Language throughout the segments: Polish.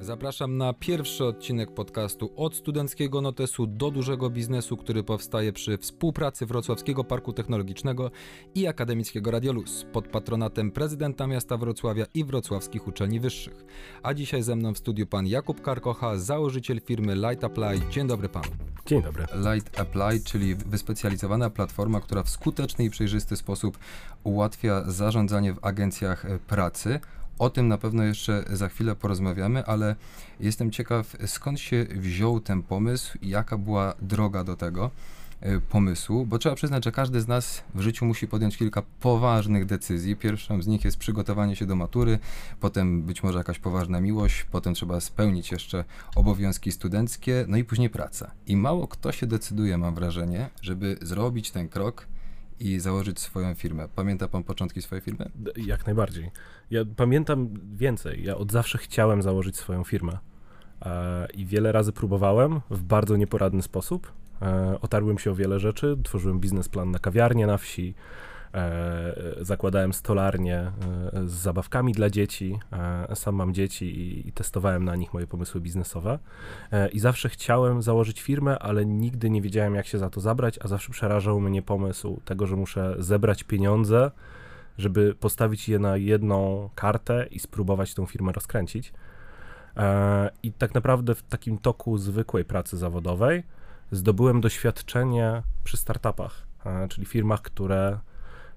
Zapraszam na pierwszy odcinek podcastu od studenckiego notesu do dużego biznesu, który powstaje przy współpracy Wrocławskiego Parku Technologicznego i Akademickiego Radioluz pod patronatem prezydenta miasta Wrocławia i wrocławskich uczelni wyższych. A dzisiaj ze mną w studiu pan Jakub Karkocha, założyciel firmy Light Apply. Dzień dobry panu. Dzień dobry. Light Apply, czyli wyspecjalizowana platforma, która w skuteczny i przejrzysty sposób ułatwia zarządzanie w agencjach pracy o tym na pewno jeszcze za chwilę porozmawiamy, ale jestem ciekaw, skąd się wziął ten pomysł i jaka była droga do tego y, pomysłu, bo trzeba przyznać, że każdy z nas w życiu musi podjąć kilka poważnych decyzji. Pierwszą z nich jest przygotowanie się do matury, potem być może jakaś poważna miłość, potem trzeba spełnić jeszcze obowiązki studenckie, no i później praca. I mało kto się decyduje, mam wrażenie, żeby zrobić ten krok i założyć swoją firmę. Pamięta pan początki swojej firmy? Jak najbardziej. Ja pamiętam więcej. Ja od zawsze chciałem założyć swoją firmę. E, I wiele razy próbowałem w bardzo nieporadny sposób. E, otarłem się o wiele rzeczy, tworzyłem biznesplan na kawiarnię na wsi, zakładałem stolarnię e, z zabawkami dla dzieci. E, sam mam dzieci i testowałem na nich moje pomysły biznesowe. I zawsze chciałem założyć firmę, ale nigdy nie wiedziałem, jak się za to zabrać, a zawsze przerażał mnie pomysł tego, że muszę zebrać pieniądze, żeby postawić je na jedną kartę i spróbować tą firmę rozkręcić. I tak naprawdę w takim toku zwykłej pracy zawodowej zdobyłem doświadczenie przy startupach, czyli firmach, które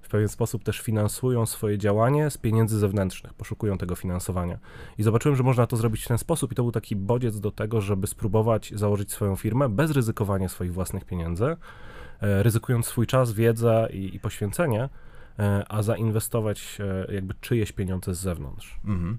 pewien sposób też finansują swoje działanie z pieniędzy zewnętrznych, poszukują tego finansowania. I zobaczyłem, że można to zrobić w ten sposób, i to był taki bodziec do tego, żeby spróbować założyć swoją firmę bez ryzykowania swoich własnych pieniędzy, e, ryzykując swój czas, wiedzę i, i poświęcenie, e, a zainwestować e, jakby czyjeś pieniądze z zewnątrz. Mhm.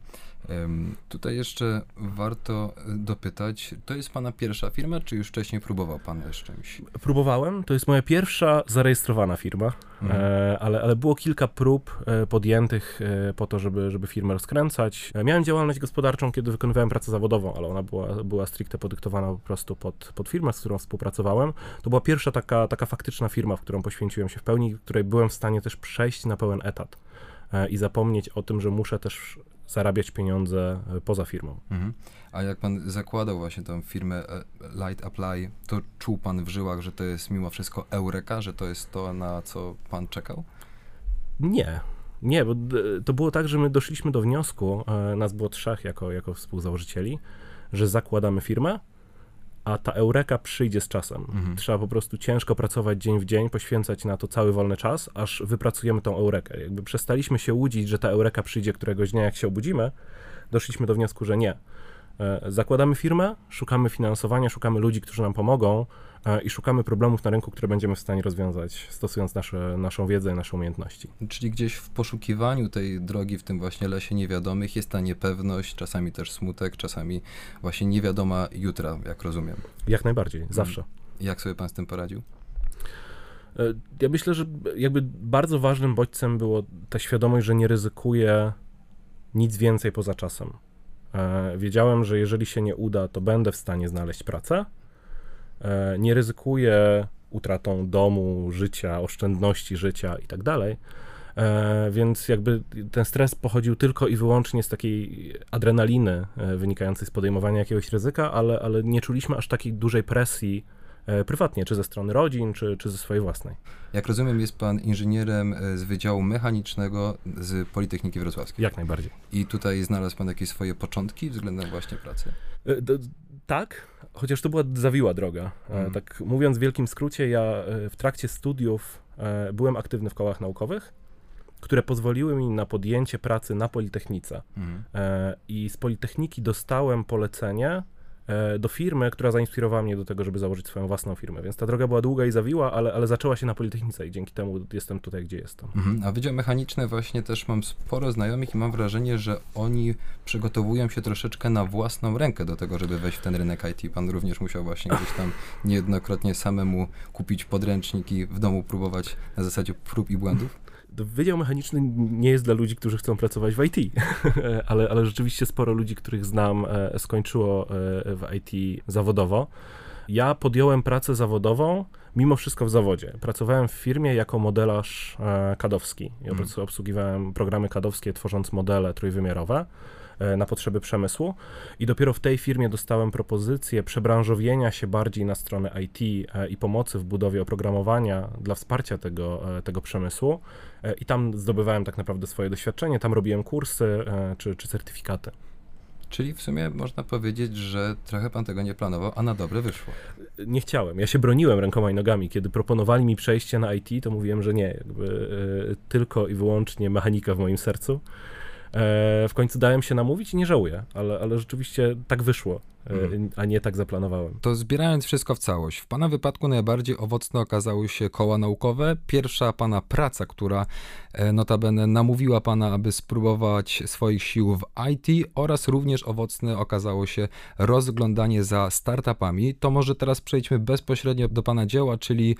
Tutaj jeszcze warto e, dopytać, to jest pana pierwsza firma, czy już wcześniej próbował pan z czymś? Próbowałem, to jest moja pierwsza zarejestrowana firma, mhm. e, ale, ale było kilka prób e, podjętych po to, żeby, żeby firmę rozkręcać. Miałem działalność gospodarczą, kiedy wykonywałem pracę zawodową, ale ona była, była stricte podyktowana po prostu pod, pod firmę, z którą współpracowałem. To była pierwsza taka, taka faktyczna firma, w którą poświęciłem się w pełni, w której byłem w stanie też przejść na pełen etat i zapomnieć o tym, że muszę też zarabiać pieniądze e, poza firmą. Mhm. A jak pan zakładał właśnie tą firmę e, Light Apply, to czuł pan w żyłach, że to jest mimo wszystko eureka, że to jest to, na co pan czekał? Nie. Nie, bo to było tak, że my doszliśmy do wniosku, e, nas było trzech jako, jako współzałożycieli, że zakładamy firmę, a ta eureka przyjdzie z czasem. Mhm. Trzeba po prostu ciężko pracować dzień w dzień, poświęcać na to cały wolny czas, aż wypracujemy tą eurekę. Jakby przestaliśmy się łudzić, że ta eureka przyjdzie któregoś dnia, jak się obudzimy, doszliśmy do wniosku, że nie. E, zakładamy firmę, szukamy finansowania, szukamy ludzi, którzy nam pomogą i szukamy problemów na rynku, które będziemy w stanie rozwiązać, stosując nasze, naszą wiedzę i nasze umiejętności. Czyli gdzieś w poszukiwaniu tej drogi, w tym właśnie lesie niewiadomych, jest ta niepewność, czasami też smutek, czasami właśnie niewiadoma jutra, jak rozumiem. Jak najbardziej, zawsze. Jak sobie pan z tym poradził? E, ja myślę, że jakby bardzo ważnym bodźcem było ta świadomość, że nie ryzykuję nic więcej poza czasem. E, wiedziałem, że jeżeli się nie uda, to będę w stanie znaleźć pracę. E, nie ryzykuję utratą domu, życia, oszczędności życia i tak dalej. E, więc jakby ten stres pochodził tylko i wyłącznie z takiej adrenaliny wynikającej z podejmowania jakiegoś ryzyka, ale, ale nie czuliśmy aż takiej dużej presji E, prywatnie, czy ze strony rodzin, czy, czy ze swojej własnej. Jak rozumiem, jest pan inżynierem e, z Wydziału Mechanicznego z Politechniki Wrocławskiej. Jak najbardziej. I tutaj znalazł pan jakieś swoje początki względem właśnie pracy? E, tak, chociaż to była zawiła droga. Mhm. Tak mówiąc w wielkim skrócie, ja w trakcie studiów byłem aktywny w kołach naukowych, które pozwoliły mi na podjęcie pracy na Politechnice. Mhm. I z Politechniki dostałem polecenie E, do firmy, która zainspirowała mnie do tego, żeby założyć swoją własną firmę. Więc ta droga była długa i zawiła, ale, ale zaczęła się na Politechnice i dzięki temu jestem tutaj, gdzie jestem. Mhm. A Wydział Mechaniczny właśnie też mam sporo znajomych i mam wrażenie, że oni przygotowują się troszeczkę na własną rękę do tego, żeby wejść w ten rynek IT. Pan również musiał właśnie gdzieś tam niejednokrotnie samemu kupić podręczniki, w domu próbować na zasadzie prób i błędów. Wydział Mechaniczny nie jest dla ludzi, którzy chcą pracować w IT, ale, ale rzeczywiście sporo ludzi, których znam, e, skończyło e, w IT zawodowo. Ja podjąłem pracę zawodową mimo wszystko w zawodzie. Pracowałem w firmie jako modelarz e, kadowski. Ja Mm. obsługiwałem programy kadowskie, tworząc modele trójwymiarowe na potrzeby przemysłu i dopiero w tej firmie dostałem propozycję przebranżowienia się bardziej na stronę IT i pomocy w budowie oprogramowania dla wsparcia tego, tego przemysłu i tam zdobywałem tak naprawdę swoje doświadczenie, tam robiłem kursy e, czy, czy certyfikaty. Czyli w sumie można powiedzieć, że trochę pan tego nie planował, a na dobre wyszło. nie chciałem. Ja się broniłem rękoma i nogami. Kiedy proponowali mi przejście na IT, to mówiłem, że nie. Jakby, e, tylko i wyłącznie mechanika w moim sercu. E, w końcu dałem się namówić i nie żałuję, ale, ale rzeczywiście tak wyszło, Mhm. a nie tak zaplanowałem. To zbierając wszystko w całość, w pana wypadku najbardziej owocne okazały się koła naukowe. Pierwsza pana praca, która e, notabene namówiła pana, aby spróbować swoich sił w IT oraz również owocne okazało się rozglądanie za startupami. To może teraz przejdźmy bezpośrednio do pana dzieła, czyli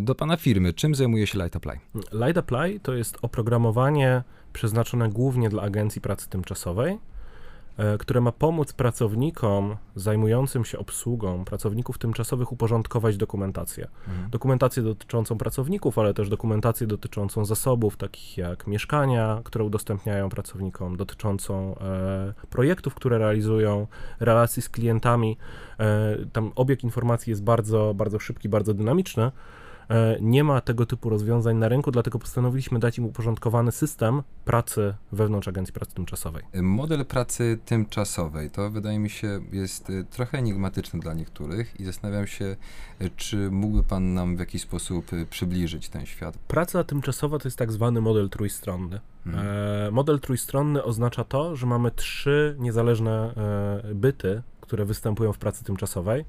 do pana firmy. Czym zajmuje się Light Apply? Light Apply to jest oprogramowanie przeznaczone głównie dla agencji pracy tymczasowej, e, które ma pomóc pracownikom zajmującym się obsługą pracowników tymczasowych uporządkować dokumentację. dokumentację dotyczącą pracowników, ale też dokumentację dotyczącą zasobów, takich jak mieszkania, które udostępniają pracownikom, dotyczącą e, projektów, które realizują, relacji z klientami. E, tam obieg informacji jest bardzo, bardzo szybki, bardzo dynamiczny. E, nie ma tego typu rozwiązań na rynku, dlatego postanowiliśmy dać im uporządkowany system pracy wewnątrz Agencji Pracy Tymczasowej. Model pracy tymczasowej to wydaje mi się jest y, trochę enigmatyczny dla niektórych i zastanawiam się, y, czy mógłby Pan nam w jakiś sposób przybliżyć ten świat. Praca tymczasowa to jest tak zwany model trójstronny. E, model trójstronny oznacza to, że mamy trzy niezależne e, byty, które występują w pracy tymczasowej.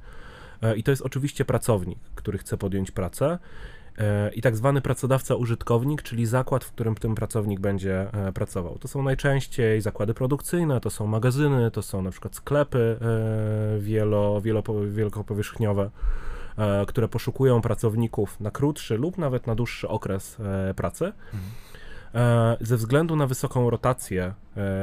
E, I to jest oczywiście pracownik, który chce podjąć pracę. e, I tak zwany pracodawca-użytkownik, czyli zakład, w którym ten pracownik będzie e, pracował. To są najczęściej zakłady produkcyjne, to są magazyny, to są na przykład sklepy wielo, wielopo, wielkopowierzchniowe, które poszukują pracowników na krótszy lub nawet na dłuższy okres pracy. E, Ze względu na wysoką rotację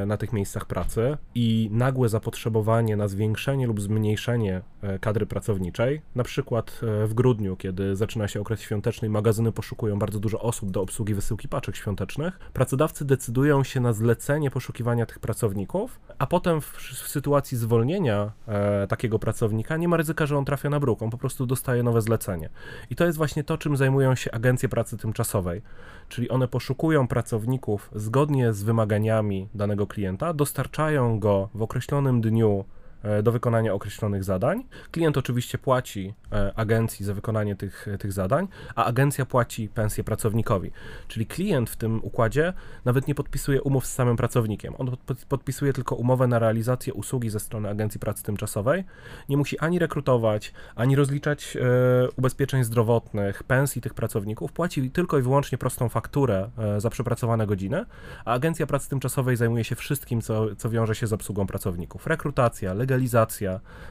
na tych miejscach pracy i nagłe zapotrzebowanie na zwiększenie lub zmniejszenie e, kadry pracowniczej, na przykład e, w grudniu, kiedy zaczyna się okres świąteczny i magazyny poszukują bardzo dużo osób do obsługi wysyłki paczek świątecznych, pracodawcy decydują się na zlecenie poszukiwania tych pracowników, a potem w, w sytuacji zwolnienia e, takiego pracownika nie ma ryzyka, że on trafia na bruk, on po prostu dostaje nowe zlecenie. I to jest właśnie to, czym zajmują się agencje pracy tymczasowej czyli one poszukują pracowników zgodnie z wymaganiami danego klienta, dostarczają go w określonym dniu do wykonania określonych zadań. Klient oczywiście płaci e, agencji za wykonanie tych, tych zadań, a agencja płaci pensję pracownikowi. Czyli klient w tym układzie nawet nie podpisuje umów z samym pracownikiem. On pod- podpisuje tylko umowę na realizację usługi ze strony agencji pracy tymczasowej. Nie musi ani rekrutować, ani rozliczać e, ubezpieczeń zdrowotnych, pensji tych pracowników. Płaci tylko i wyłącznie prostą fakturę e, za przepracowane godziny, a agencja pracy tymczasowej zajmuje się wszystkim, co, co wiąże się z obsługą pracowników. Rekrutacja, legalizacja,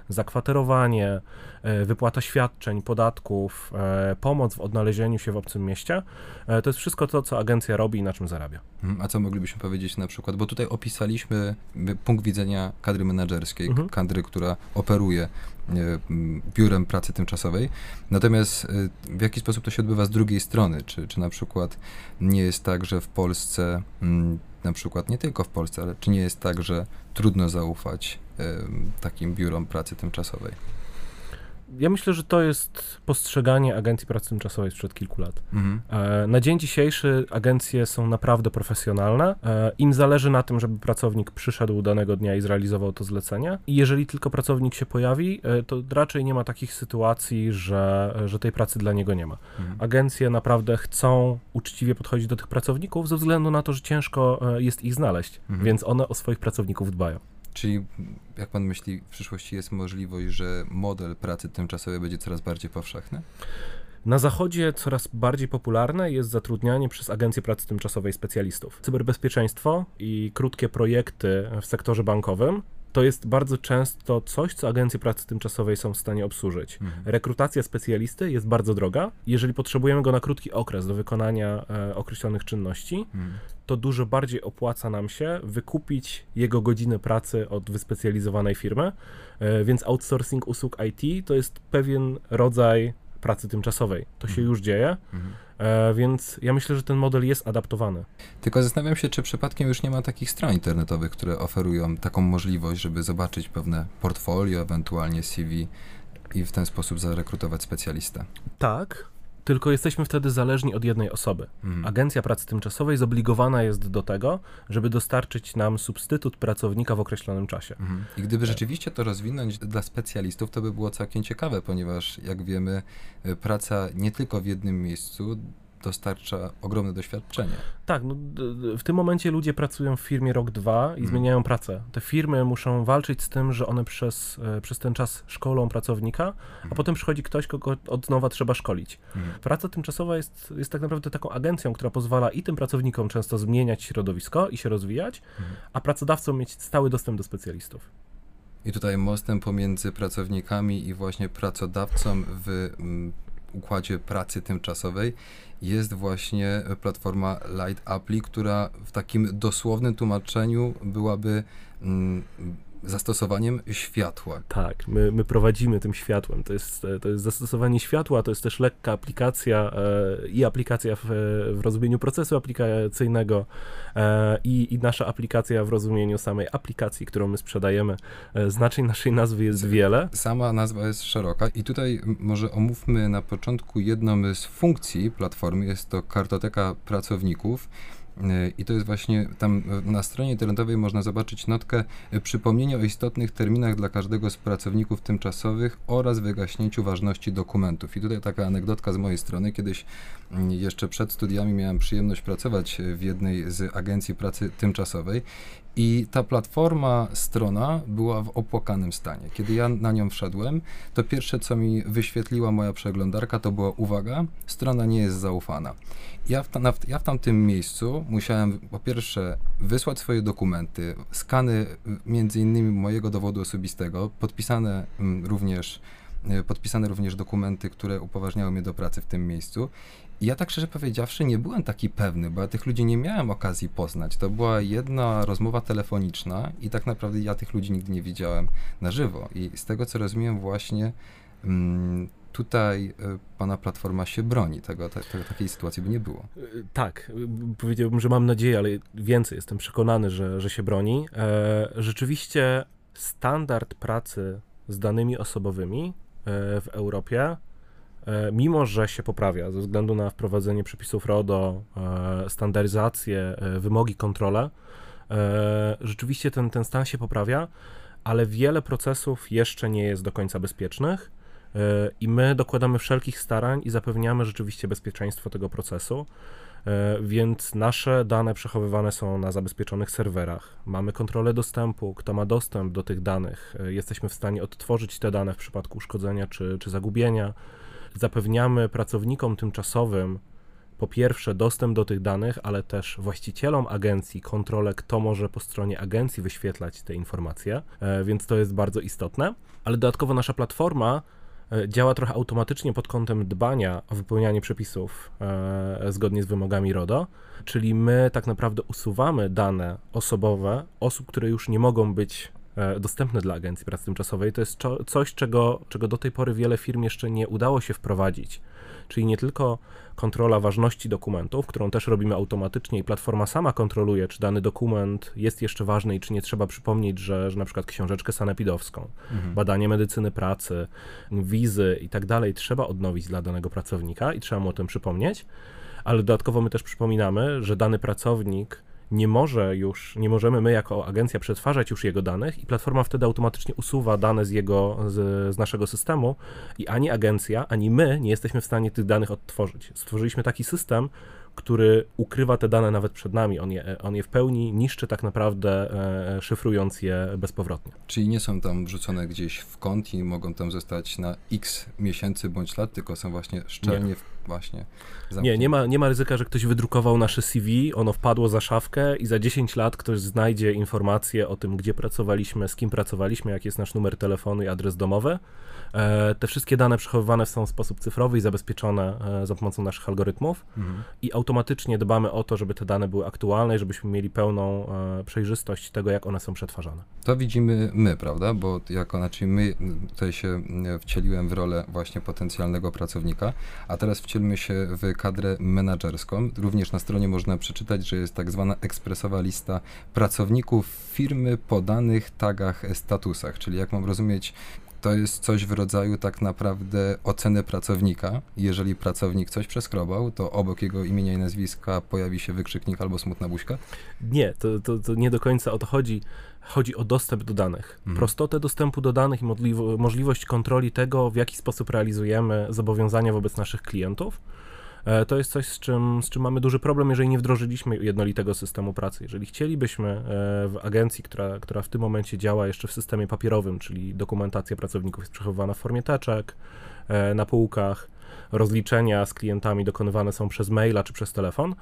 zakwaterowanie, e, wypłata świadczeń, podatków, e, pomoc w odnalezieniu się w obcym mieście. E, To jest wszystko to, co agencja robi i na czym zarabia. Mhm. A co moglibyśmy powiedzieć na przykład, bo tutaj opisaliśmy punkt widzenia kadry menedżerskiej, Mhm. kadry, która operuje biurem pracy tymczasowej. Natomiast y, w jaki sposób to się odbywa z drugiej strony? Czy, czy na przykład nie jest tak, że w Polsce, mm, na przykład nie tylko w Polsce, ale czy nie jest tak, że trudno zaufać y, takim biurom pracy tymczasowej? Ja myślę, że to jest postrzeganie agencji pracy tymczasowej sprzed kilku lat. Mhm. E, Na dzień dzisiejszy agencje są naprawdę profesjonalne. E, Im zależy na tym, żeby pracownik przyszedł danego dnia i zrealizował to zlecenie. I jeżeli tylko pracownik się pojawi, e, to raczej nie ma takich sytuacji, że, że tej pracy dla niego nie ma. Mhm. Agencje naprawdę chcą uczciwie podchodzić do tych pracowników ze względu na to, że ciężko jest ich znaleźć, Mhm. więc one o swoich pracowników dbają. Czyli jak pan myśli, w przyszłości jest możliwość, że model pracy tymczasowej będzie coraz bardziej powszechny? Na zachodzie coraz bardziej popularne jest zatrudnianie przez agencje pracy tymczasowej specjalistów. Cyberbezpieczeństwo i krótkie projekty w sektorze bankowym to jest bardzo często coś, co agencje pracy tymczasowej są w stanie obsłużyć. Mhm. Rekrutacja specjalisty jest bardzo droga. Jeżeli potrzebujemy go na krótki okres do wykonania e, określonych czynności, Mhm. to dużo bardziej opłaca nam się wykupić jego godziny pracy od wyspecjalizowanej firmy. E, Więc outsourcing usług IT to jest pewien rodzaj pracy tymczasowej. To się Mhm. już dzieje, Mhm. Więc ja myślę, że ten model jest adaptowany. Tylko zastanawiam się, czy przypadkiem już nie ma takich stron internetowych, które oferują taką możliwość, żeby zobaczyć pewne portfolio, ewentualnie CV i w ten sposób zarekrutować specjalistę. Tak, tylko jesteśmy wtedy zależni od jednej osoby. Mhm. Agencja Pracy Tymczasowej zobligowana jest do tego, żeby dostarczyć nam substytut pracownika w określonym czasie. Mhm. I gdyby rzeczywiście to rozwinąć dla specjalistów, to by było całkiem ciekawe, ponieważ jak wiemy, y, praca nie tylko w jednym miejscu dostarcza ogromne doświadczenie. Tak, no, w tym momencie ludzie pracują w firmie rok, dwa i Mhm. zmieniają pracę. Te firmy muszą walczyć z tym, że one przez, e, przez ten czas szkolą pracownika, a potem przychodzi ktoś, kogo od nowa trzeba szkolić. Mhm. Praca tymczasowa jest, jest tak naprawdę taką agencją, która pozwala i tym pracownikom często zmieniać środowisko i się rozwijać, a pracodawcom mieć stały dostęp do specjalistów. I tutaj mostem pomiędzy pracownikami i właśnie pracodawcą w mm, układzie pracy tymczasowej jest właśnie platforma Light Appli, która w takim dosłownym tłumaczeniu byłaby mm, zastosowaniem światła. Tak, my, my prowadzimy tym światłem. To jest, to jest zastosowanie światła, to jest też lekka aplikacja e, i aplikacja w, w rozumieniu procesu aplikacyjnego e, i, i nasza aplikacja w rozumieniu samej aplikacji, którą my sprzedajemy. E, znaczeń naszej nazwy jest wiele. Sama nazwa jest szeroka i tutaj może omówmy na początku jedną z funkcji platformy, jest to kartoteka pracowników. Y, I to jest właśnie tam y, na stronie internetowej można zobaczyć notkę y, przypomnienie o istotnych terminach dla każdego z pracowników tymczasowych oraz wygaśnięciu ważności dokumentów. I tutaj taka anegdotka z mojej strony. Kiedyś mm, jeszcze przed studiami miałem przyjemność pracować y, w jednej z agencji pracy tymczasowej i ta platforma, strona była w opłakanym stanie. Kiedy ja na nią wszedłem, to pierwsze, co mi wyświetliła moja przeglądarka, to była uwaga, strona nie jest zaufana. Ja w, ta, na, ja w tamtym miejscu musiałem po pierwsze wysłać swoje dokumenty, skany y, między innymi mojego dowodu osobistego, podpisane mm, również y, podpisane również dokumenty, które upoważniały mnie do pracy w tym miejscu. I ja tak szczerze powiedziawszy nie byłem taki pewny, bo ja tych ludzi nie miałem okazji poznać. To była jedna rozmowa telefoniczna i tak naprawdę ja tych ludzi nigdy nie widziałem na żywo. I z tego co rozumiem właśnie mm, tutaj y, pana platforma się broni. Tego, ta, ta, takiej sytuacji by nie było. Y, Tak, y, powiedziałbym, że mam nadzieję, ale więcej jestem przekonany, że, że się broni. E, rzeczywiście standard pracy z danymi osobowymi e, w Europie, e, mimo że się poprawia ze względu na wprowadzenie przepisów RODO, e, standaryzację, e, wymogi, kontrole, e, rzeczywiście ten, ten stan się poprawia, ale wiele procesów jeszcze nie jest do końca bezpiecznych. I my dokładamy wszelkich starań i zapewniamy rzeczywiście bezpieczeństwo tego procesu. E, Więc nasze dane przechowywane są na zabezpieczonych serwerach. Mamy kontrolę dostępu, kto ma dostęp do tych danych. E, Jesteśmy w stanie odtworzyć te dane w przypadku uszkodzenia czy, czy zagubienia. Zapewniamy pracownikom tymczasowym po pierwsze dostęp do tych danych, ale też właścicielom agencji kontrolę, kto może po stronie agencji wyświetlać te informacje, e, więc to jest bardzo istotne. Ale dodatkowo nasza platforma działa trochę automatycznie pod kątem dbania o wypełnianie przepisów e, zgodnie z wymogami RODO, czyli my tak naprawdę usuwamy dane osobowe osób, które już nie mogą być e, dostępne dla Agencji Pracy Tymczasowej. To jest czo- coś, czego, czego do tej pory wiele firm jeszcze nie udało się wprowadzić. Czyli nie tylko kontrola ważności dokumentów, którą też robimy automatycznie i platforma sama kontroluje, czy dany dokument jest jeszcze ważny i czy nie trzeba przypomnieć, że, że na przykład książeczkę sanepidowską, Mhm. badanie medycyny pracy, wizy i tak dalej trzeba odnowić dla danego pracownika i trzeba mu o tym przypomnieć, ale dodatkowo my też przypominamy, że dany pracownik nie może już, nie możemy my jako agencja przetwarzać już jego danych i platforma wtedy automatycznie usuwa dane z jego, z, z naszego systemu i ani agencja, ani my nie jesteśmy w stanie tych danych odtworzyć. Stworzyliśmy taki system, który ukrywa te dane nawet przed nami. On je, on je w pełni niszczy tak naprawdę, e, szyfrując je bezpowrotnie. Czyli nie są tam wrzucone gdzieś w kąt i mogą tam zostać na x miesięcy bądź lat, tylko są właśnie szczelnie w właśnie nie, nie ma, nie ma ryzyka, że ktoś wydrukował nasze CV, ono wpadło za szafkę i za 10 lat ktoś znajdzie informacje o tym, gdzie pracowaliśmy, z kim pracowaliśmy, jaki jest nasz numer telefonu i adres domowy. E, te wszystkie dane przechowywane są w sposób cyfrowy i zabezpieczone e, za pomocą naszych algorytmów mhm. i automatycznie dbamy o to, żeby te dane były aktualne i żebyśmy mieli pełną e, przejrzystość tego, jak one są przetwarzane. To widzimy my, prawda? Bo jako, znaczy my tutaj się wcieliłem w rolę właśnie potencjalnego pracownika, a teraz wcielmy się w kadrę menedżerską. Również na stronie można przeczytać, że jest tak zwana ekspresowa lista pracowników firmy po danych tagach statusach, czyli jak mam rozumieć, to jest coś w rodzaju tak naprawdę oceny pracownika. Jeżeli pracownik coś przeskrobał, to obok jego imienia i nazwiska pojawi się wykrzyknik albo smutna buźka? Nie, to, to, to nie do końca o to chodzi. Chodzi o dostęp do danych. Mhm. Prostotę dostępu do danych i możliwość kontroli tego, w jaki sposób realizujemy zobowiązania wobec naszych klientów. E, to jest coś, z czym, z czym mamy duży problem, jeżeli nie wdrożyliśmy jednolitego systemu pracy. Jeżeli chcielibyśmy e, w agencji, która, która w tym momencie działa jeszcze w systemie papierowym, czyli dokumentacja pracowników jest przechowywana w formie teczek, e, na półkach, rozliczenia z klientami dokonywane są przez maila czy przez telefon.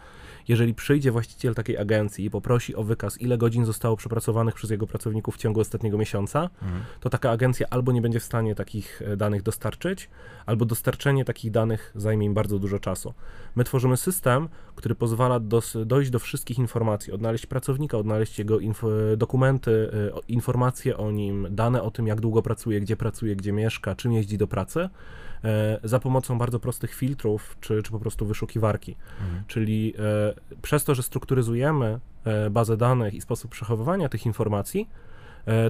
Jeżeli przyjdzie właściciel takiej agencji i poprosi o wykaz, ile godzin zostało przepracowanych przez jego pracowników w ciągu ostatniego miesiąca, mhm. to taka agencja albo nie będzie w stanie takich e, danych dostarczyć, albo dostarczenie takich danych zajmie im bardzo dużo czasu. My tworzymy system, który pozwala dojść do wszystkich informacji, odnaleźć pracownika, odnaleźć jego dokumenty, e, informacje o nim, dane o tym, jak długo pracuje, gdzie pracuje, gdzie mieszka, czym jeździ do pracy za pomocą bardzo prostych filtrów, czy, czy po prostu wyszukiwarki. Mhm. Czyli e, przez to, że strukturyzujemy e, bazę danych i sposób przechowywania tych informacji, E,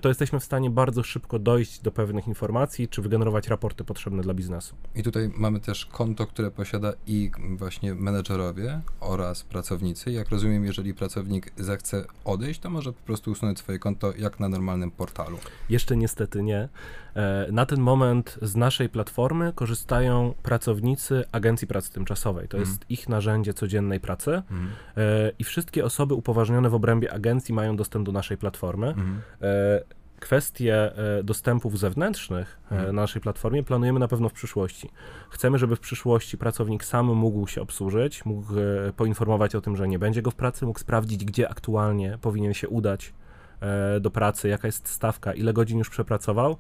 to jesteśmy w stanie bardzo szybko dojść do pewnych informacji, czy wygenerować raporty potrzebne dla biznesu. I tutaj mamy też konto, które posiada i właśnie menedżerowie oraz pracownicy. Jak rozumiem, jeżeli pracownik zechce odejść, to może po prostu usunąć swoje konto jak na normalnym portalu. Jeszcze niestety nie. E, na ten moment z naszej platformy korzystają pracownicy Agencji Pracy Tymczasowej. To jest mm. ich narzędzie codziennej pracy mm. i wszystkie osoby upoważnione w obrębie agencji mają dostęp do naszej platformy. Mm kwestie e, dostępów zewnętrznych e, mhm. na naszej platformie planujemy na pewno w przyszłości. Chcemy, żeby w przyszłości pracownik sam mógł się obsłużyć, mógł e, poinformować o tym, że nie będzie go w pracy, mógł sprawdzić, gdzie aktualnie powinien się udać do pracy, jaka jest stawka, ile godzin już przepracował.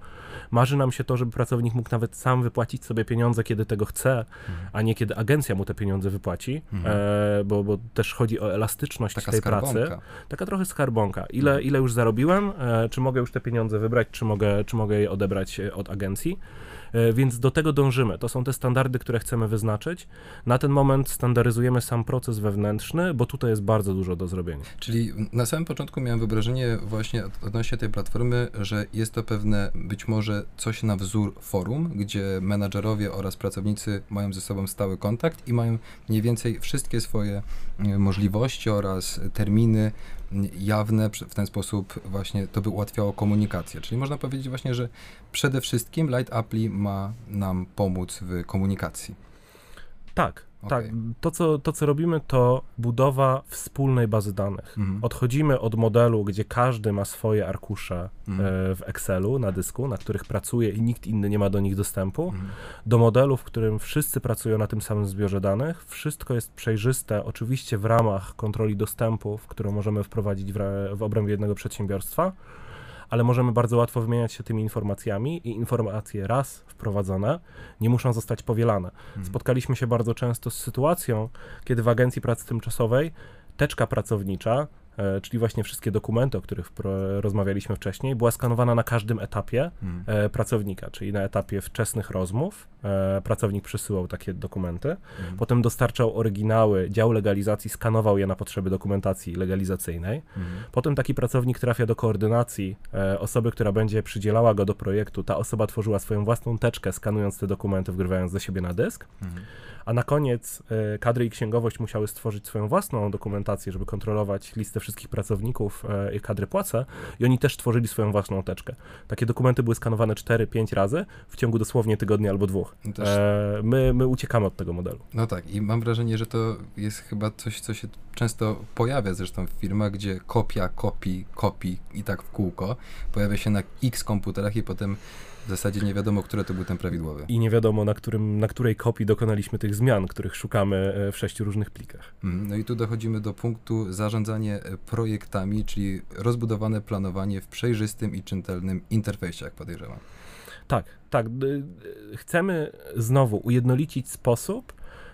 Marzy nam się to, żeby pracownik mógł nawet sam wypłacić sobie pieniądze, kiedy tego chce, mhm. a nie kiedy agencja mu te pieniądze wypłaci, mhm. e, bo, bo też chodzi o elastyczność Taka tej skarbonka. pracy. Taka trochę skarbonka. Ile, mhm. ile już zarobiłem, e, czy mogę już te pieniądze wybrać, czy mogę, czy mogę je odebrać e, od agencji. E, więc do tego dążymy. To są te standardy, które chcemy wyznaczyć. Na ten moment standaryzujemy sam proces wewnętrzny, bo tutaj jest bardzo dużo do zrobienia. Czyli na samym początku miałem wyobrażenie właśnie odnośnie tej platformy, że jest to pewne być może coś na wzór forum, gdzie menadżerowie oraz pracownicy mają ze sobą stały kontakt i mają mniej więcej wszystkie swoje e, możliwości oraz terminy jawne, w ten sposób właśnie to by ułatwiało komunikację. Czyli można powiedzieć właśnie, że przede wszystkim Light Appli ma nam pomóc w komunikacji. Tak, okay. tak. To co, to, co robimy, to budowa wspólnej bazy danych. Mhm. Odchodzimy od modelu, gdzie każdy ma swoje arkusze mhm. e, w Excelu na dysku, na których pracuje i nikt inny nie ma do nich dostępu, mhm. do modelu, w którym wszyscy pracują na tym samym zbiorze danych. Wszystko jest przejrzyste, oczywiście w ramach kontroli dostępów, którą możemy wprowadzić w, w obrębie jednego przedsiębiorstwa ale możemy bardzo łatwo wymieniać się tymi informacjami i informacje raz wprowadzone nie muszą zostać powielane. Hmm. Spotkaliśmy się bardzo często z sytuacją, kiedy w agencji pracy tymczasowej teczka pracownicza E, czyli właśnie wszystkie dokumenty, o których rozmawialiśmy wcześniej, była skanowana na każdym etapie hmm. E, pracownika, czyli na etapie wczesnych rozmów. E, pracownik przesyłał takie dokumenty, hmm. potem dostarczał oryginały, dział legalizacji skanował je na potrzeby dokumentacji legalizacyjnej. Hmm. Potem taki pracownik trafia do koordynacji osoby, która będzie przydzielała go do projektu. Ta osoba tworzyła swoją własną teczkę, skanując te dokumenty, wgrywając do siebie na dysk. Hmm a na koniec e, kadry i księgowość musiały stworzyć swoją własną dokumentację, żeby kontrolować listę wszystkich pracowników e, i kadry płace i oni też tworzyli swoją własną teczkę. Takie dokumenty były skanowane 4-5 razy w ciągu dosłownie tygodnia albo dwóch. Ruch. Też... E, my, my uciekamy od tego modelu. No tak, i mam wrażenie, że to jest chyba coś, co się często pojawia zresztą w firmach, gdzie kopia, kopii, kopii i tak w kółko pojawia się na x komputerach i potem w zasadzie nie wiadomo, który to był ten prawidłowy. I nie wiadomo, na, którym, na której kopii dokonaliśmy tych zmian, których szukamy e, w sześciu różnych plikach. Mm, no i tu dochodzimy do punktu zarządzanie e, projektami, czyli rozbudowane planowanie w przejrzystym i czytelnym interfejsie, jak podejrzewam. Tak, tak. Chcemy znowu ujednolicić sposób,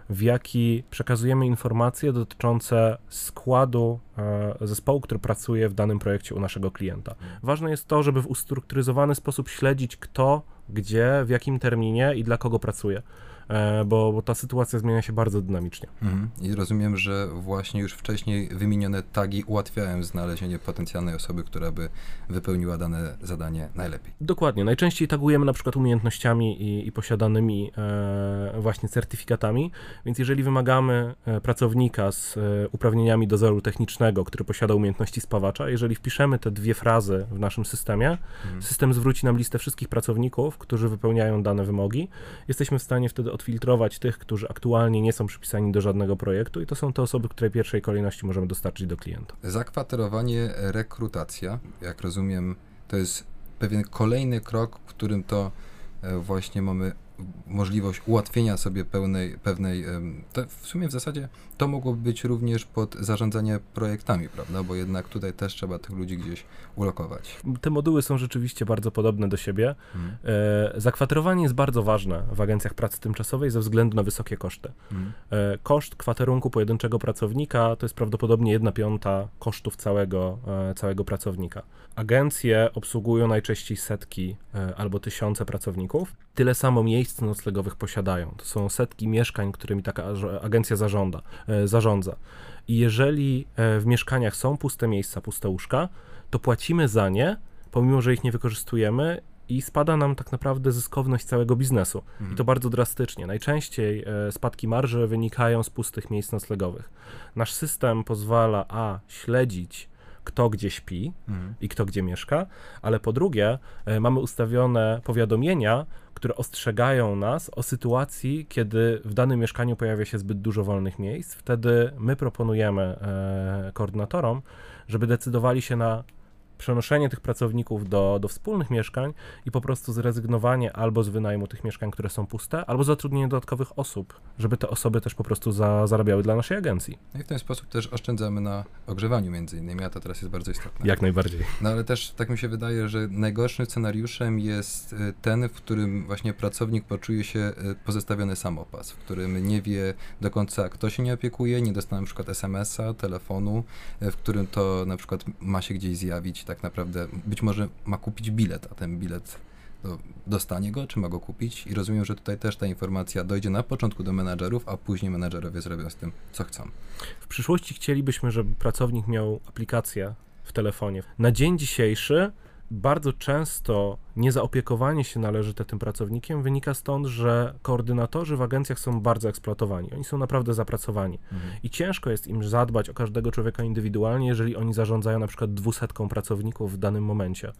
w jaki przekazujemy informacje dotyczące składu e, zespołu, który pracuje w danym projekcie u naszego klienta. Ważne jest to, żeby w ustrukturyzowany sposób śledzić kto, gdzie, w jakim terminie i dla kogo pracuje. E, bo, bo ta sytuacja zmienia się bardzo dynamicznie. Mhm. I rozumiem, że właśnie już wcześniej wymienione tagi ułatwiają znalezienie potencjalnej osoby, która by wypełniła dane zadanie najlepiej. Dokładnie. Najczęściej tagujemy na przykład umiejętnościami i, i posiadanymi e, właśnie certyfikatami, więc jeżeli wymagamy e, pracownika z uprawnieniami dozoru technicznego, który posiada umiejętności spawacza, jeżeli wpiszemy te dwie frazy w naszym systemie, mhm. system zwróci nam listę wszystkich pracowników, którzy wypełniają dane wymogi. Jesteśmy w stanie wtedy odfiltrować tych, którzy aktualnie nie są przypisani do żadnego projektu i to są te osoby, które w pierwszej kolejności możemy dostarczyć do klienta. Zakwaterowanie, rekrutacja, jak rozumiem, to jest pewien kolejny krok, w którym to e, właśnie mamy możliwość ułatwienia sobie pełnej, pewnej, w sumie w zasadzie to mogłoby być również pod zarządzanie projektami, prawda, bo jednak tutaj też trzeba tych ludzi gdzieś ulokować. Te moduły są rzeczywiście bardzo podobne do siebie. Hmm. E, zakwaterowanie jest bardzo ważne w agencjach pracy tymczasowej ze względu na wysokie koszty. Hmm. E, koszt kwaterunku pojedynczego pracownika to jest prawdopodobnie jedna piąta kosztów całego, e, całego pracownika. Agencje obsługują najczęściej setki e, albo tysiące pracowników. Tyle samo miejsc noclegowych posiadają. To są setki mieszkań, którymi taka agencja zarządza. E, zarządza. I jeżeli e, w mieszkaniach są puste miejsca, puste łóżka, to płacimy za nie, pomimo że ich nie wykorzystujemy i spada nam tak naprawdę zyskowność całego biznesu. Mhm. I to bardzo drastycznie. Najczęściej spadki marży wynikają z pustych miejsc noclegowych. Nasz system pozwala a śledzić kto gdzie śpi mhm. i kto gdzie mieszka, ale po drugie e, mamy ustawione powiadomienia, które ostrzegają nas o sytuacji, kiedy w danym mieszkaniu pojawia się zbyt dużo wolnych miejsc. Wtedy my proponujemy e, koordynatorom, żeby decydowali się na przenoszenie tych pracowników do, do wspólnych mieszkań i po prostu zrezygnowanie albo z wynajmu tych mieszkań, które są puste, albo zatrudnienie dodatkowych osób, żeby te osoby też po prostu za, zarabiały dla naszej agencji. No i w ten sposób też oszczędzamy na ogrzewaniu między innymi, a to teraz jest bardzo istotne. Jak najbardziej. No ale też tak mi się wydaje, że najgorszym scenariuszem jest y, ten, w którym właśnie pracownik poczuje się y, pozostawiony samopas, w którym nie wie do końca, kto się nie opiekuje, nie dostanie na przykład SMS-a, telefonu, y, w którym to na przykład ma się gdzieś zjawić tak naprawdę być może ma kupić bilet, a ten bilet dostanie go, czy ma go kupić i rozumiem, że tutaj też ta informacja dojdzie na początku do menadżerów, a później menadżerowie zrobią z tym, co chcą. W przyszłości chcielibyśmy, żeby pracownik miał aplikację w telefonie. Na dzień dzisiejszy bardzo często niezaopiekowanie się należyte tym pracownikiem wynika stąd, że koordynatorzy w agencjach są bardzo eksploatowani. Oni są naprawdę zapracowani. Mhm. I ciężko jest im zadbać o każdego człowieka indywidualnie, jeżeli oni zarządzają na przykład dwusetką pracowników w danym momencie.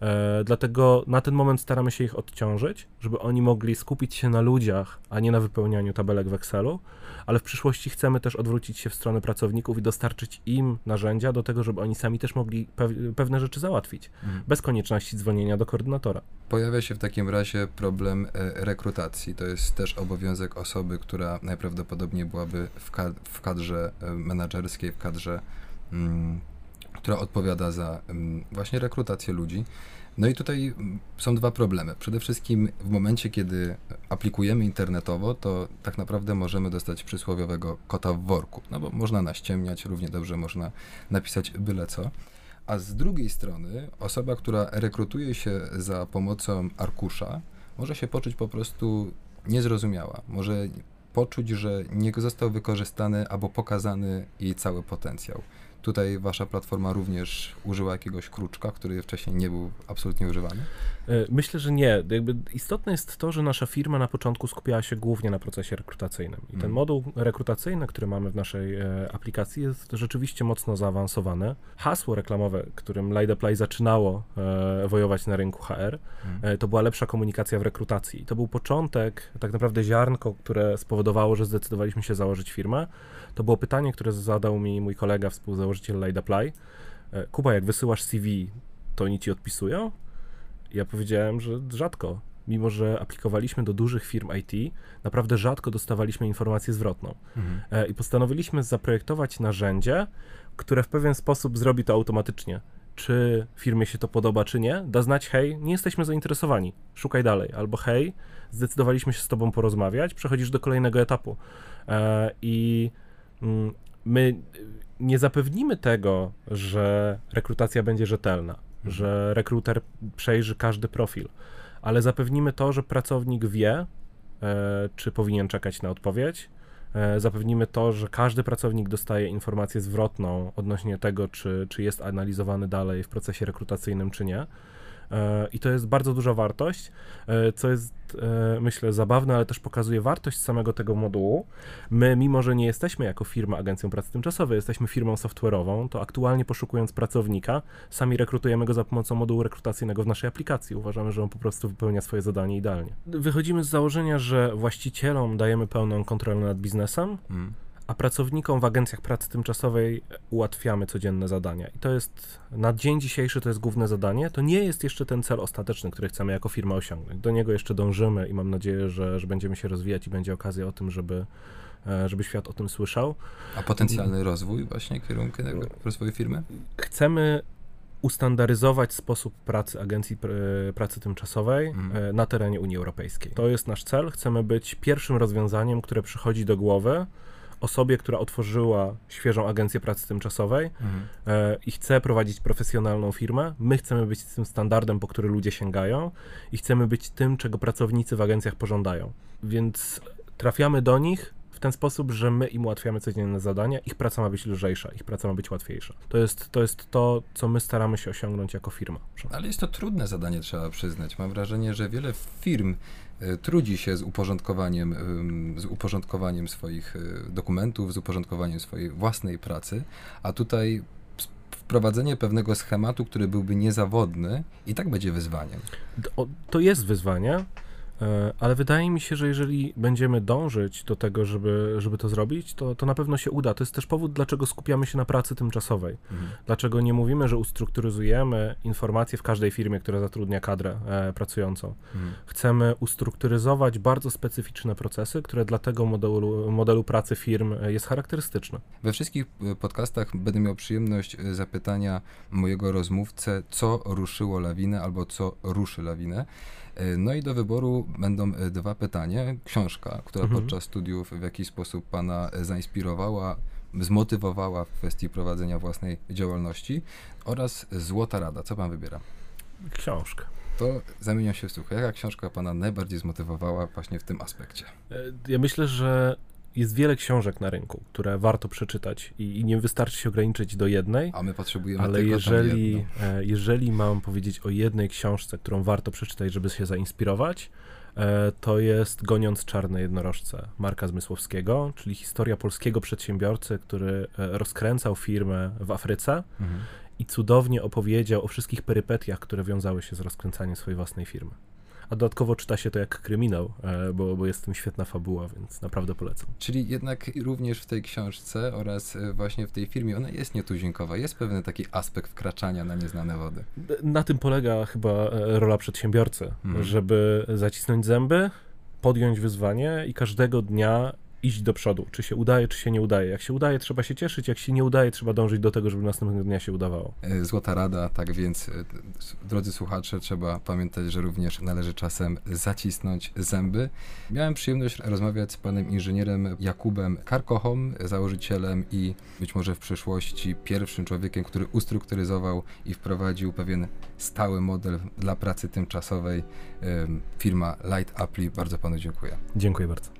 E, dlatego na ten moment staramy się ich odciążyć, żeby oni mogli skupić się na ludziach, a nie na wypełnianiu tabelek w Excelu, ale w przyszłości chcemy też odwrócić się w stronę pracowników i dostarczyć im narzędzia do tego, żeby oni sami też mogli pewne rzeczy załatwić, mhm. bez konieczności dzwonienia do koordynatora. Pojawia się w takim razie problem e, rekrutacji. To jest też obowiązek osoby, która najprawdopodobniej byłaby w, kad w kadrze e, menedżerskiej, w kadrze mm, która odpowiada za właśnie rekrutację ludzi. No i tutaj są dwa problemy. Przede wszystkim w momencie, kiedy aplikujemy internetowo, to tak naprawdę możemy dostać przysłowiowego kota w worku, no bo można naściemniać, równie dobrze można napisać byle co. A z drugiej strony osoba, która rekrutuje się za pomocą arkusza, może się poczuć po prostu niezrozumiała, może poczuć, że nie został wykorzystany albo pokazany jej cały potencjał. Tutaj wasza platforma również użyła jakiegoś kruczka, który wcześniej nie był absolutnie używany? E, myślę, że nie. Jakby istotne jest to, że nasza firma na początku skupiała się głównie na procesie rekrutacyjnym. I ten Mhm. moduł rekrutacyjny, który mamy w naszej e, aplikacji, jest rzeczywiście mocno zaawansowany. Hasło reklamowe, którym LideApply zaczynało e, wojować na rynku HR, Mhm. to była lepsza komunikacja w rekrutacji. I to był początek, tak naprawdę ziarnko, które spowodowało, że zdecydowaliśmy się założyć firmę. To było pytanie, które zadał mi mój kolega, współzałożyciel LideApply. E, Kuba, jak wysyłasz CV, to oni ci odpisują? Ja powiedziałem, że rzadko. Mimo, że aplikowaliśmy do dużych firm IT, naprawdę rzadko dostawaliśmy informację zwrotną. Mhm. E, I postanowiliśmy zaprojektować narzędzie, które w pewien sposób zrobi to automatycznie. Czy firmie się to podoba, czy nie, da znać, hej, nie jesteśmy zainteresowani, szukaj dalej, albo hej, zdecydowaliśmy się z tobą porozmawiać, przechodzisz do kolejnego etapu. E, I my nie zapewnimy tego, że rekrutacja będzie rzetelna, Mhm. że rekruter przejrzy każdy profil, ale zapewnimy to, że pracownik wie, e, czy powinien czekać na odpowiedź. E, Zapewnimy to, że każdy pracownik dostaje informację zwrotną odnośnie tego, czy, czy jest analizowany dalej w procesie rekrutacyjnym, czy nie. E, I to jest bardzo duża wartość, e, co jest, e, myślę, zabawne, ale też pokazuje wartość samego tego modułu. My, mimo że nie jesteśmy jako firma agencją pracy tymczasowej, jesteśmy firmą software'ową, to aktualnie poszukując pracownika, sami rekrutujemy go za pomocą modułu rekrutacyjnego w naszej aplikacji. Uważamy, że on po prostu wypełnia swoje zadanie idealnie. Wychodzimy z założenia, że właścicielom dajemy pełną kontrolę nad biznesem, Mhm. A pracownikom w agencjach pracy tymczasowej ułatwiamy codzienne zadania. I to jest na dzień dzisiejszy to jest główne zadanie. To nie jest jeszcze ten cel ostateczny, który chcemy jako firma osiągnąć. Do niego jeszcze dążymy i mam nadzieję, że, że będziemy się rozwijać i będzie okazja o tym, żeby, e, żeby świat o tym słyszał. A potencjalny rozwój właśnie kierunku tego rozwoju firmy? Chcemy ustandaryzować sposób pracy agencji pr- pracy tymczasowej e, na terenie Unii Europejskiej. To jest nasz cel. Chcemy być pierwszym rozwiązaniem, które przychodzi do głowy osobie, która otworzyła świeżą agencję pracy tymczasowej Mhm. e, i chce prowadzić profesjonalną firmę. My chcemy być tym standardem, po który ludzie sięgają i chcemy być tym, czego pracownicy w agencjach pożądają. Więc trafiamy do nich w ten sposób, że my im ułatwiamy codzienne zadania, ich praca ma być lżejsza, ich praca ma być łatwiejsza. To jest to, jest to co my staramy się osiągnąć jako firma. Ale jest to trudne zadanie, trzeba przyznać. Mam wrażenie, że wiele firm trudzi się z uporządkowaniem, z uporządkowaniem swoich e, dokumentów, z uporządkowaniem swojej własnej pracy, a tutaj wprowadzenie pewnego schematu, który byłby niezawodny, i tak będzie wyzwaniem. To jest wyzwanie, e, ale wydaje mi się, że jeżeli będziemy dążyć do tego, żeby, żeby to zrobić, to, to na pewno się uda. To jest też powód, dlaczego skupiamy się na pracy tymczasowej. Mhm. Dlaczego nie mówimy, że ustrukturyzujemy informacje w każdej firmie, która zatrudnia kadrę e, pracującą. Mhm. Chcemy ustrukturyzować bardzo specyficzne procesy, które dla tego modelu, modelu pracy firm e, jest charakterystyczne. We wszystkich e, podcastach będę miał przyjemność e, zapytania mojego rozmówcę, co ruszyło lawinę albo co ruszy lawinę. E, No i do wyboru będą e, dwa pytania. Książka, która Mhm. podczas studiów w jakiś sposób Pana e, zainspirowała, zmotywowała w kwestii prowadzenia własnej działalności oraz Złota Rada. Co Pan wybiera? Książka. To zamieniam się w słuch. Jaka książka Pana najbardziej zmotywowała właśnie w tym aspekcie? E, Ja myślę, że jest wiele książek na rynku, które warto przeczytać i, i nie wystarczy się ograniczyć do jednej. A my potrzebujemy Ale tylko jeżeli, jeżeli mam powiedzieć o jednej książce, którą warto przeczytać, żeby się zainspirować, to jest Goniąc czarne jednorożce Marka Zmysłowskiego, czyli historia polskiego przedsiębiorcy, który e, rozkręcał firmę w Afryce Mhm. i cudownie opowiedział o wszystkich perypetiach, które wiązały się z rozkręcaniem swojej własnej firmy. A dodatkowo czyta się to jak kryminał, e, bo, bo jest w tym świetna fabuła, więc naprawdę polecam. Czyli jednak również w tej książce oraz e, właśnie w tej firmie ona jest nietuzinkowa. Jest pewien taki aspekt wkraczania na nieznane wody. Na tym polega chyba e, rola przedsiębiorcy, Mhm. żeby zacisnąć zęby, podjąć wyzwanie i każdego dnia iść do przodu. Czy się udaje, czy się nie udaje. Jak się udaje, trzeba się cieszyć, jak się nie udaje, trzeba dążyć do tego, żeby następnego dnia się udawało. E, Złota rada, tak więc, e, drodzy słuchacze, trzeba pamiętać, że również należy czasem zacisnąć zęby. Miałem przyjemność rozmawiać z panem inżynierem Jakubem Karkochą, założycielem i być może w przyszłości pierwszym człowiekiem, który ustrukturyzował i wprowadził pewien stały model dla pracy tymczasowej. Em, Firma Light Apply. Bardzo panu dziękuję. Dziękuję bardzo.